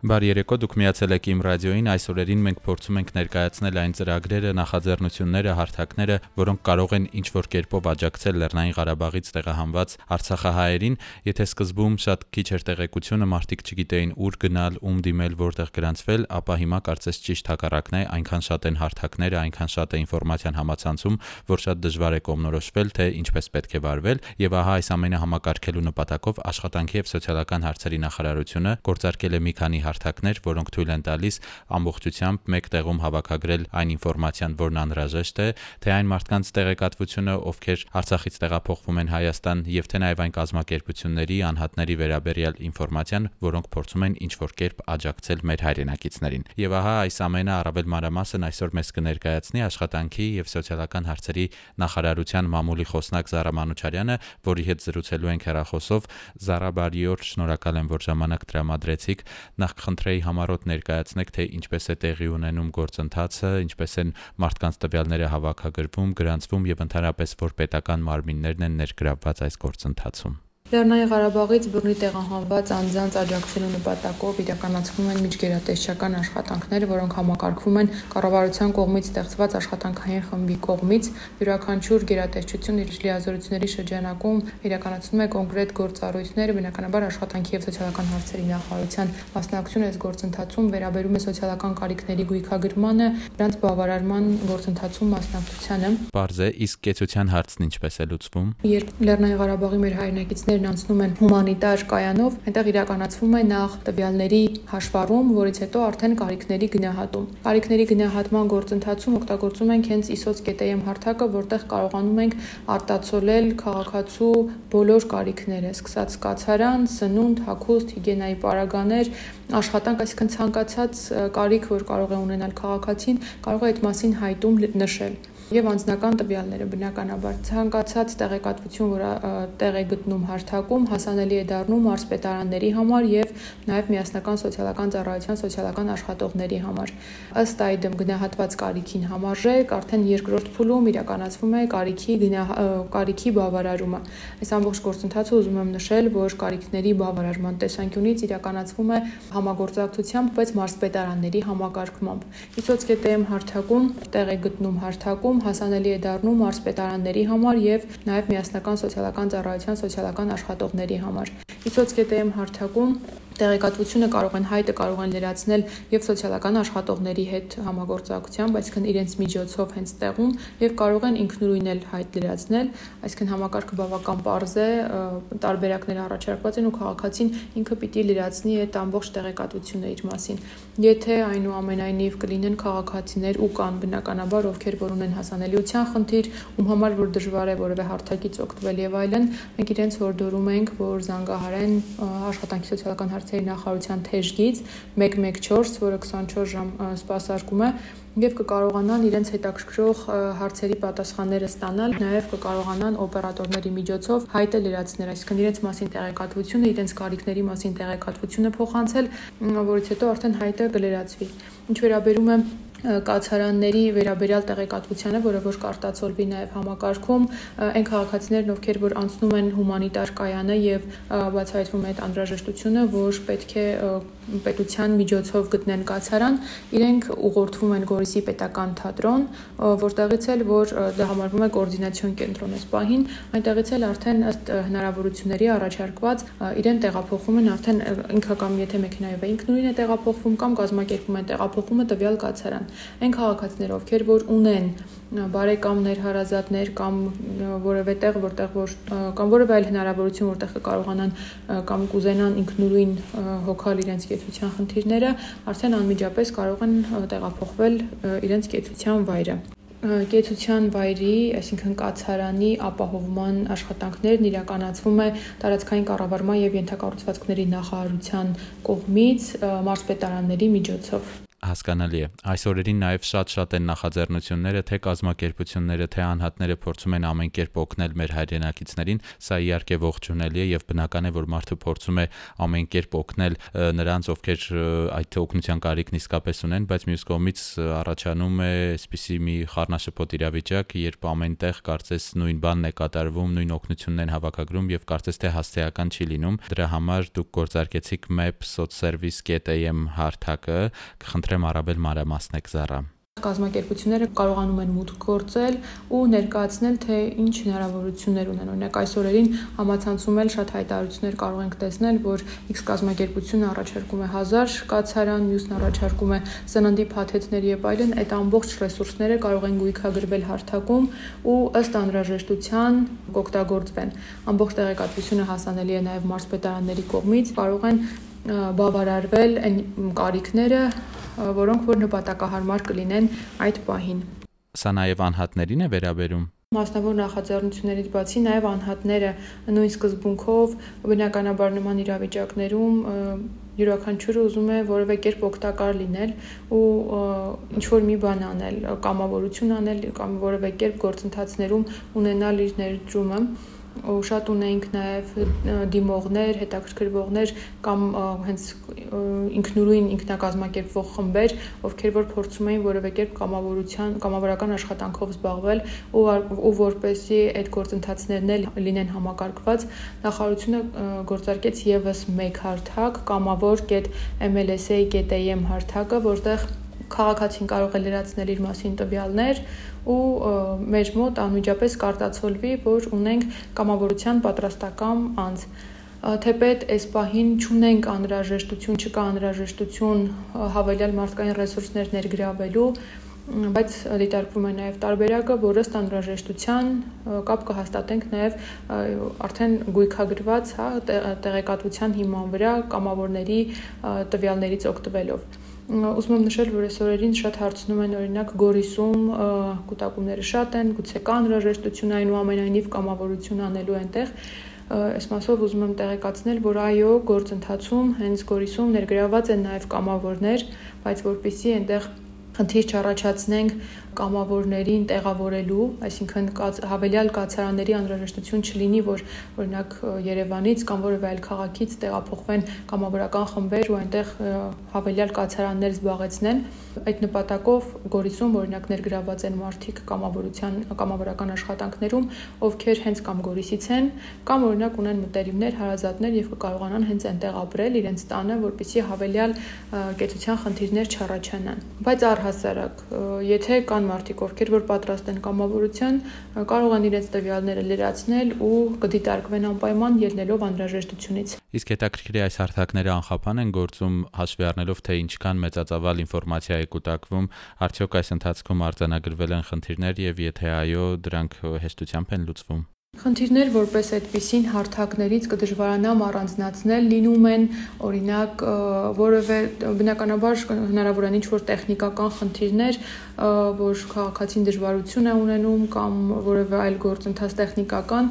Բարի երեկո, դուք միացել եք իմ ռադիոին։ Այս օրերին մենք փորձում ենք ներկայացնել այն ծրագրերը, նախաձեռնությունները, հարթակները, որոնք կարող են ինչ-որ կերպով աջակցել Լեռնային Ղարաբաղից տեղահանված Արցախահայերին, եթե սկզբում շատ քիչ էր տեղեկությունը, մարդիկ չգիտեին ուր գնալ, ում դիմել, որտեղ գրանցվել, ապա հիմա կարծես ճիշտ հակառակն է, այնքան շատ են հարթակները, այնքան շատ է ինֆորմացիան համացանցում, որ շատ դժվար է կողմնորոշվել, թե ինչպես պետք է վարվել, եւ ահա այս ամենը համակարգելու նպատակով աշխատանքի եւ սոցիալական հարցերի նախարարությունը գործարկել է մի քանի հարթակներ, որոնք թույլ են տալիս ամբողջությամբ մեկ տեղում հավաքագրել այն ինֆորմացիան, որն անհրաժեշտ է, թե այն մարդկանց տեղեկատվությունը, ովքեր Արցախից տեղափոխվում են Հայաստան, եւ թե նաեւ այն կազմակերպությունների, անհատների վերաբերյալ ինֆորմացիան, որոնք փորձում են ինչ-որ կերպ աջակցել մեր հայրենակիցներին։ Եվ ահա այս ամենը առավել մանրամասն այսօր մեզ կներկայացնի աշխատանքի եւ սոցիալական հարցերի նախարարության մամուլի խոսնակ Զարա Մանուչարյանը, որի հետ զրուցելու ենք հեռախոսով։ Զարա բարիօր, շնորհակալ եմ, որ ժամանակ տրամադրեցիք։ Նախ կխնդրեի համառոտ ներկայացնեք, թե ինչպես է տեղի ունենում գործընթացը, ինչպես են մարդկանց տվյալները հավաքագրվում, գրանցվում եւ ընդհանրապես որ պետական մարմիններն են ներգրավված այս գործընթացում։ Լեռնային Ղարաբաղից բռնի տեղահանված անձանց աջակցելու նպատակով իրականացվում են միջգերատեսչական աշխատանքներ, որոնք համակարգվում են կառավարության կողմից ստեղծված աշխատանքային խմբի կողմից։ Յուրաքանչյուր գերատեսչություն իր լիազորությունների շրջանակում իրականացնում է կոնկրետ գործառույթներ, բնականաբար աշխատանքի եւ սոցիալական հարցերի նախարարության մասնակցությունը այս գործընթացում վերաբերում է սոցիալական կարիքների գույքագրմանը, դրանց բավարարման գործընթացում մասնակցությանը։ Պարզ է, իսկ կեցության հարցն ինչպես է լուծվում։ Երբ Լեռնային Ղարաբաղի մեր հայրենակիցներ տվյալներն անցնում են հումանիտար կայանով, այնտեղ իրականացվում է նախ տվյալների հաշվառում, որից հետո արդեն կարիքների գնահատում։ Կարիքների գնահատման գործընթացում օգտագործում ենք հենց ISOC GTM հարթակը, որտեղ կարողանում ենք արտացոլել քաղաքացու բոլոր կարիքները, սկսած կացարան, սնունդ, հագուստ, հիգիենայի պարագաներ, աշխատանք, այսինքն ցանկացած կարիք, որ կարող է ունենալ քաղաքացին, կարող է այդ մասին հայտում նշել եւ անձնական տվյալները բնականաբար ցանկացած տեղեկատվություն, որը տեղ է գտնում հարթակում, հասանելի է դառնում մարզպետարանների համար եւ նաեւ միասնական սոցիալական ծառայության սոցիալական աշխատողների համար։ Ըստ այդմ գնահատված կարիքին համարժեք արդեն երկրորդ փուլում իրականացվում է կարիքի կարիքի բավարարումը։ Այս ամբողջ գործընթացը ուզում եմ նշել, որ կարիքների բավարարման տեսանկյունից իրականացվում է համագործակցությամբ, բայց մարզպետարանների համակարգմամբ։ Իսոցկետեմ հարթակում տեղ է գտնում հարթակում հասանելի է դառնում մարզպետարանների համար եւ նաեւ միասնական սոցիալական ծառայության սոցիալական աշխատողների համար։ Իսոցկետեմ հարթակում տեղեկատվությունը կարող են հայտը կարող են լրացնել եւ սոցիալական աշխատողների հետ համագործակցությամբ, այսինքն իրենց միջոցով հենց տեղում եւ կարող են ինքնուրույն էլ հայտ լրացնել, այսինքն համակարգը բավական པարզ է, տարբերակներ առաջարկված են ու քաղաքացին ինքը պիտի լրացնի այդ ամբողջ տեղեկատվությունը իր մասին։ Եթե այնուամենայնիվ կլինեն քաղաքացիներ ու կան բնականաբար ովքեր որ ունեն հասանելիության խնդիր, ում համար որ դժվար է որևէ հարթակից օգտվել եւ այլն, մենք իրենց հորդորում ենք, որ զանգահարեն աշխատանքի սոցիալական հարցերի հարցերի նախարարության թեժգից 114, որը 24 ժամ սպասարկում է եւ կկարողանան իրենց հետաքրքրող հարցերի պատասխանները ստանալ, նաեւ կկարողանան օպերատորների միջոցով հայտը լրացնել, այսինքն իրենց մասին տեղեկատվությունը, իրենց կարիքների մասին տեղեկատվությունը փոխանցել, որից հետո արդեն հայտը կլրացվի։ Ինչ վերաբերում է կացարանների վերաբերյալ տեղեկատվությանը, որը որ կարտացոլվի նաև համակարգում, այն քաղաքացիներն, ովքեր որ անցնում են հումանիտար կայանը եւ բացահայտվում է այդ անհրաժեշտությունը, որ պետք է պետության միջոցով գտնեն կացարան, իրենք ուղղորդվում են Գորիսի պետական թատրոն, որտեղից էլ որ դա համարվում է կոորդինացիոն կենտրոն այս պահին, այնտեղից էլ արդեն ըստ հնարավորությունների առաջարկված իրեն տեղափոխում են արդեն ինքը կամ եթե մեքենայով է ինքնուրույն է տեղափոխվում կամ կազմակերպում են տեղափոխումը տվյալ կացարան այն քաղաքացիներ, ովքեր որ ունեն բարեկամներ, հարազատներ կամ որևէ տեղ, որտեղ որ կամ որևէ այլ հնարավորություն, որտեղ կկարողանան կամ կուզենան ինքնուրույն հոգալ իրենց կեցության խնդիրները, արդեն անմիջապես կարող են տեղափոխվել իրենց կեցության վայրը կեցության վայրի, այսինքն կացարանի ապահովման աշխատանքներն իրականացվում է տարածքային կառավարման եւ ենթակառուցվածքների նախարարության կողմից մարզպետարանների միջոցով։ հասկանալի է։ Այս օրերին նաև շատ-շատ են նախաձեռնությունները, թե կազմակերպությունները, թե անհատները փորձում են ամեն կերպ օգնել մեր հայրենակիցներին։ Սա իհարկե ողջունելի է եւ բնական է, որ մարդը փորձում է ամեն կերպ օգնել նրանց, ովքեր այդ օգնության կարիքն իսկապես ունեն, բայց մյուս կողմից առաջանում է այսպիսի մի խառնաշփոթ իրավիճակ, երբ ամենտեղ կարծես նույն բանն է կատարվում, նույն օգնությունն են հավաքագրում եւ կարծես թե հասցեական չի լինում։ Դրա համար դուք գործարկեցիք map.socservice.am հարթակը, կխնդրեմ առավել մանրամասնեք զառա կազմակերպությունները կարողանում են մուտք գործել ու ներկայացնել թե ինչ հնարավորություններ ունեն։ Օրինակ այս օրերին համացանցում էլ շատ հայտարարություններ կարող ենք տեսնել, որ X կազմակերպությունը առաջարկում է 1000 կացարան, մյուսն առաջարկում է սննդի փաթեթներ եւ այլն, այդ ամբողջ ռեսուրսները կարող են գույքագրվել հարթակում ու ըստ անհրաժեշտության կօգտագործվեն։ Ամբողջ տեղեկատվությունը հասանելի է նաեւ մարզպետարանների կողմից, կարող են բավարարվել այն կարիքները, որոնք որ նպատակահարմար կլինեն այդ պահին։ Սա նաև անհատներին է վերաբերում Մասնավոր նախաձեռնություններից բացի նաև անհատները նույն սկզբունքով բնականաբար նման իրավիճակներում յուրաքանչյուրը ուզում է որևէ կերպ օգտակար լինել ու ինչ որ մի բան անել, կամավորություն անել կամ որևէ կերպ գործընթացներում ունենալ իր ներդրումը ու շատ ունեինք նաև դիմողներ, հետաքրքրվողներ կամ հենց ինքնուրույն ինքնակազմակերպվող խմբեր, ովքեր որ փորձում էին որևէ կերպ կամավորության, կամավորական աշխատանքով զբաղվել ու ու որպեսի այդ գործընթացներն էլ լինեն համակարգված, նախարարությունը գործարկեց եւս մեկ հարթակ կամավոր.mlsa.am հարթակը, որտեղ քաղաքացին կարող է լրացնել իր մասին տվյալներ ու մեր մոտ անմիջապես կարտացոլվի, որ ունենք կամավորության պատրաստական անձ թեպետ այս պահին չունենք անհրաժեշտություն, չկա անհրաժեշտություն հավելյալ մարդկային ռեսուրսներ ներգրավելու, բայց դիտարկվում է նաև տարբերակը, որը ստանդարժեշտության կապ կհաստատենք նաև արդեն գույքագրված, հա, տեղեկատվության հիման վրա կամավորների տվյալներից օգտվելով ուզում եմ նշել, որ այս օրերին շատ հարցնում են օրինակ Գորիսում կൂട്ടակումները շատ են, գուցե կա անհրաժեշտություն այնուամենայնիվ կամավորություն անելու այնտեղ այս մասով ուզում եմ տեղեկացնել, որ այո, գործընթացում հենց Գորիսում ներգրաված են նաև կամավորներ, բայց որpիսի այնտեղ խնդիր չառաջացնենք կամավորներին տեղավորելու, այսինքն հավելյալ կացարանների անհրաժեշտություն չլինի, որ օրինակ Երևանից կամ որևէ այլ քաղաքից տեղափոխվեն կամավորական խմբեր ու այնտեղ հավելյալ կացարաններ զբաղեցնեն։ Այդ նպատակով Գորիսում օրինակ ներգրաված են մարդիկ կամավորության կամավորական աշխատանքներում, ովքեր հենց կամ Գորիսից են, կամ օրինակ ունեն մտերիմներ, հարազատներ եւ կկարողանան հենց այնտեղ ապրել իրենց տանը, որպեսզի հավելյալ կեցության խնդիրներ չառաջանան։ Բայց առհասարակ, եթե կան մարդիկ, ովքեր որ պատրաստ են կամավորության, կարող են իրենց տվյալները լրացնել ու կդիտարկվեն անպայման ելնելով անհրաժեշտությունից։ Իսկ հետաքրքրի այս հարթակները անխափան են գործում հաշվի առնելով թե ինչքան մեծածավալ ինֆորմացիա է կուտակվում, արդյոք այս ընթացքում արձանագրվել են խնդիրներ եւ եթե այո, դրանք հեշտությամբ են լուծվում։ Խնդիրներ որպես այդպիսին հարթակներից կդժվարանամ առանձնացնել լինում են օրինակ որևէ բնականաբար հնարավոր են ինչ-որ տեխնիկական խնդիրներ, որ քաղաքացին դժվարություն է ունենում կամ որևէ այլ գործընթաց տեխնիկական,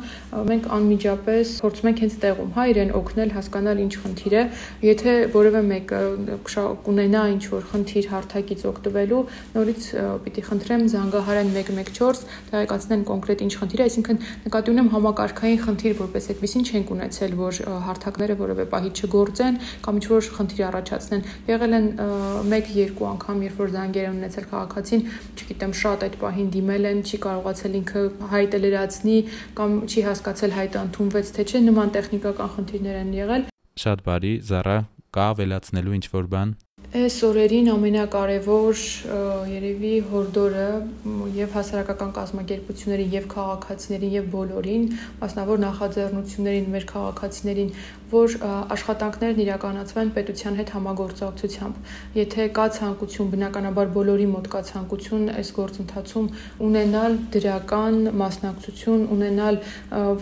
մենք անմիջապես փորձում ենք հենց տեղում, հա, իրեն օգնել հասկանալ ինչ խնդիր է։ Եթե որևէ մեկը կունենա ինչ-որ խնդիր հարթակից օգտվելու, նորից պիտի խնդրեմ զանգահարեն 114, տեղեկացնեն կոնկրետ ինչ խնդիր է, այսինքն նկատի ունեմ համակարգային խնդիր, որպես այդպեսին չենք ունեցել, որ հարթակները որևէ պահի չգործեն կամ ինչ-որ խնդիր առաջացնեն։ Եղել են 1-2 անգամ, երբ որ զանգեր են ունեցել քաղաքացին չգիտեմ, շատ այդ պահին դիմել են, չի կարողացել ինքը հայտը լրացնի կամ չի հասկացել հայտը ընդունվեց թե չէ, նման տեխնիկական խնդիրներ են եղել։ Շատ բարի, Զարա, կա ավելացնելու ինչ որ բան։ Այս օրերին ամենակարևոր երևի հորդորը եւ հասարակական կազմակերպություններին եւ քաղաքացիներին եւ բոլորին, մասնավոր նախաձեռնություններին, մեր քաղաքացիներին, որ աշխատանքներն իրականացվեն պետության հետ համագործակցությամբ։ Եթե կա ցանկություն, բնականաբար բոլորի մոտ կա ցանկություն այս գործընթացում ունենալ դրական մասնակցություն, ունենալ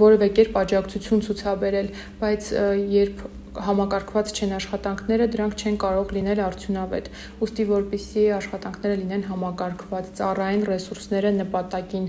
որևէ կերպ աջակցություն ցուցաբերել, բայց երբ համակարգված չեն աշխատանքները, դրանք չեն կարող լինել արդյունավետ։ Ոստի որպիսի աշխատանքները լինեն համակարգված, ծառայեն ռեսուրսները նպատակին,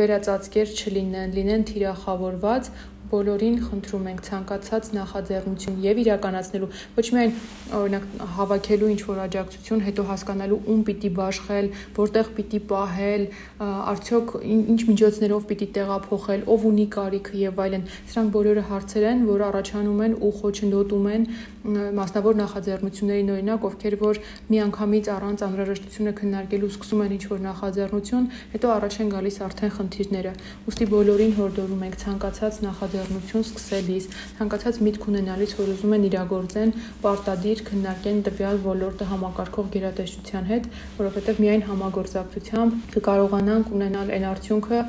վերածածկեր չլինեն, լինեն թիրախավորված, բոլորին խնդրում ենք ցանկացած նախաձեռնություն եւ իրականացնելու ոչ միայն օրինակ հավաքելու ինչ որ աջակցություն, հետո հասկանալու ում պիտի բաշխել, որտեղ պիտի պահել, արդյոք ինչ միջոցներով պիտի տեղափոխել, ով ունի կարիքը եւ այլն։ Սրանք բոլորը հարցեր են, որ առաջանում են ու խոչընդոտում են մասնավոր նախաձեռնություններին օրինակ, ովքեր որ միանգամից առանց անհրաժեշտությունը քննարկելու սկսում են ինչ որ նախաձեռնություն, հետո առաջ են գալիս արդեն խնդիրները։ Ոստի բոլորին հորդորում ենք ցանկացած նախաձեռնություն սկսելիս, ցանկացած միտք ունենալիս, որ ուզում են իրագործեն, պարտադիր քննարկեն տվյալ ոլորտը համակարգող գերատեսչության հետ, որովհետև միայն համագործակցությամբ կկարողանանք ունենալ այն արդյունքը,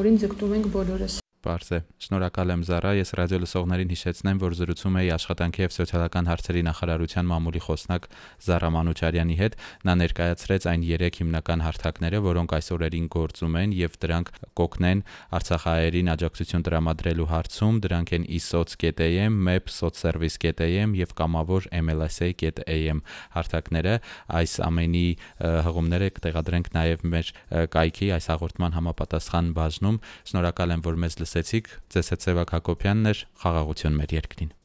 որին ձգտում ենք բոլորս։ Պարզ է։ Շնորհակալ եմ Զարա, ես ռադիո լսողներին հիշեցնեմ, որ զրուցում էի աշխատանքի եւ սոցիալական հարցերի նախարարության մամուլի խոսնակ Զարա Մանուչարյանի հետ։ Նա ներկայացրեց այն 3 հիմնական հարթակները, որոնք այս օրերին գործում են եւ դրանք կօգնեն Արցախահայերին աջակցություն տրամադրելու հարցում։ Դրանք են isoc.am, map socservice.am եւ կամավոր mlsa.am հարթակները։ Այս ամենի հղումները կտեղադրենք նաեւ մեր կայքի այս հաղորդման համապատասխան բաժնում։ Շնորհակալ եմ, որ մեզ լսեցիք։ Ձեզ հետ Սևակ Հակոբյանն էր։ Խաղաղություն մեր երկրին։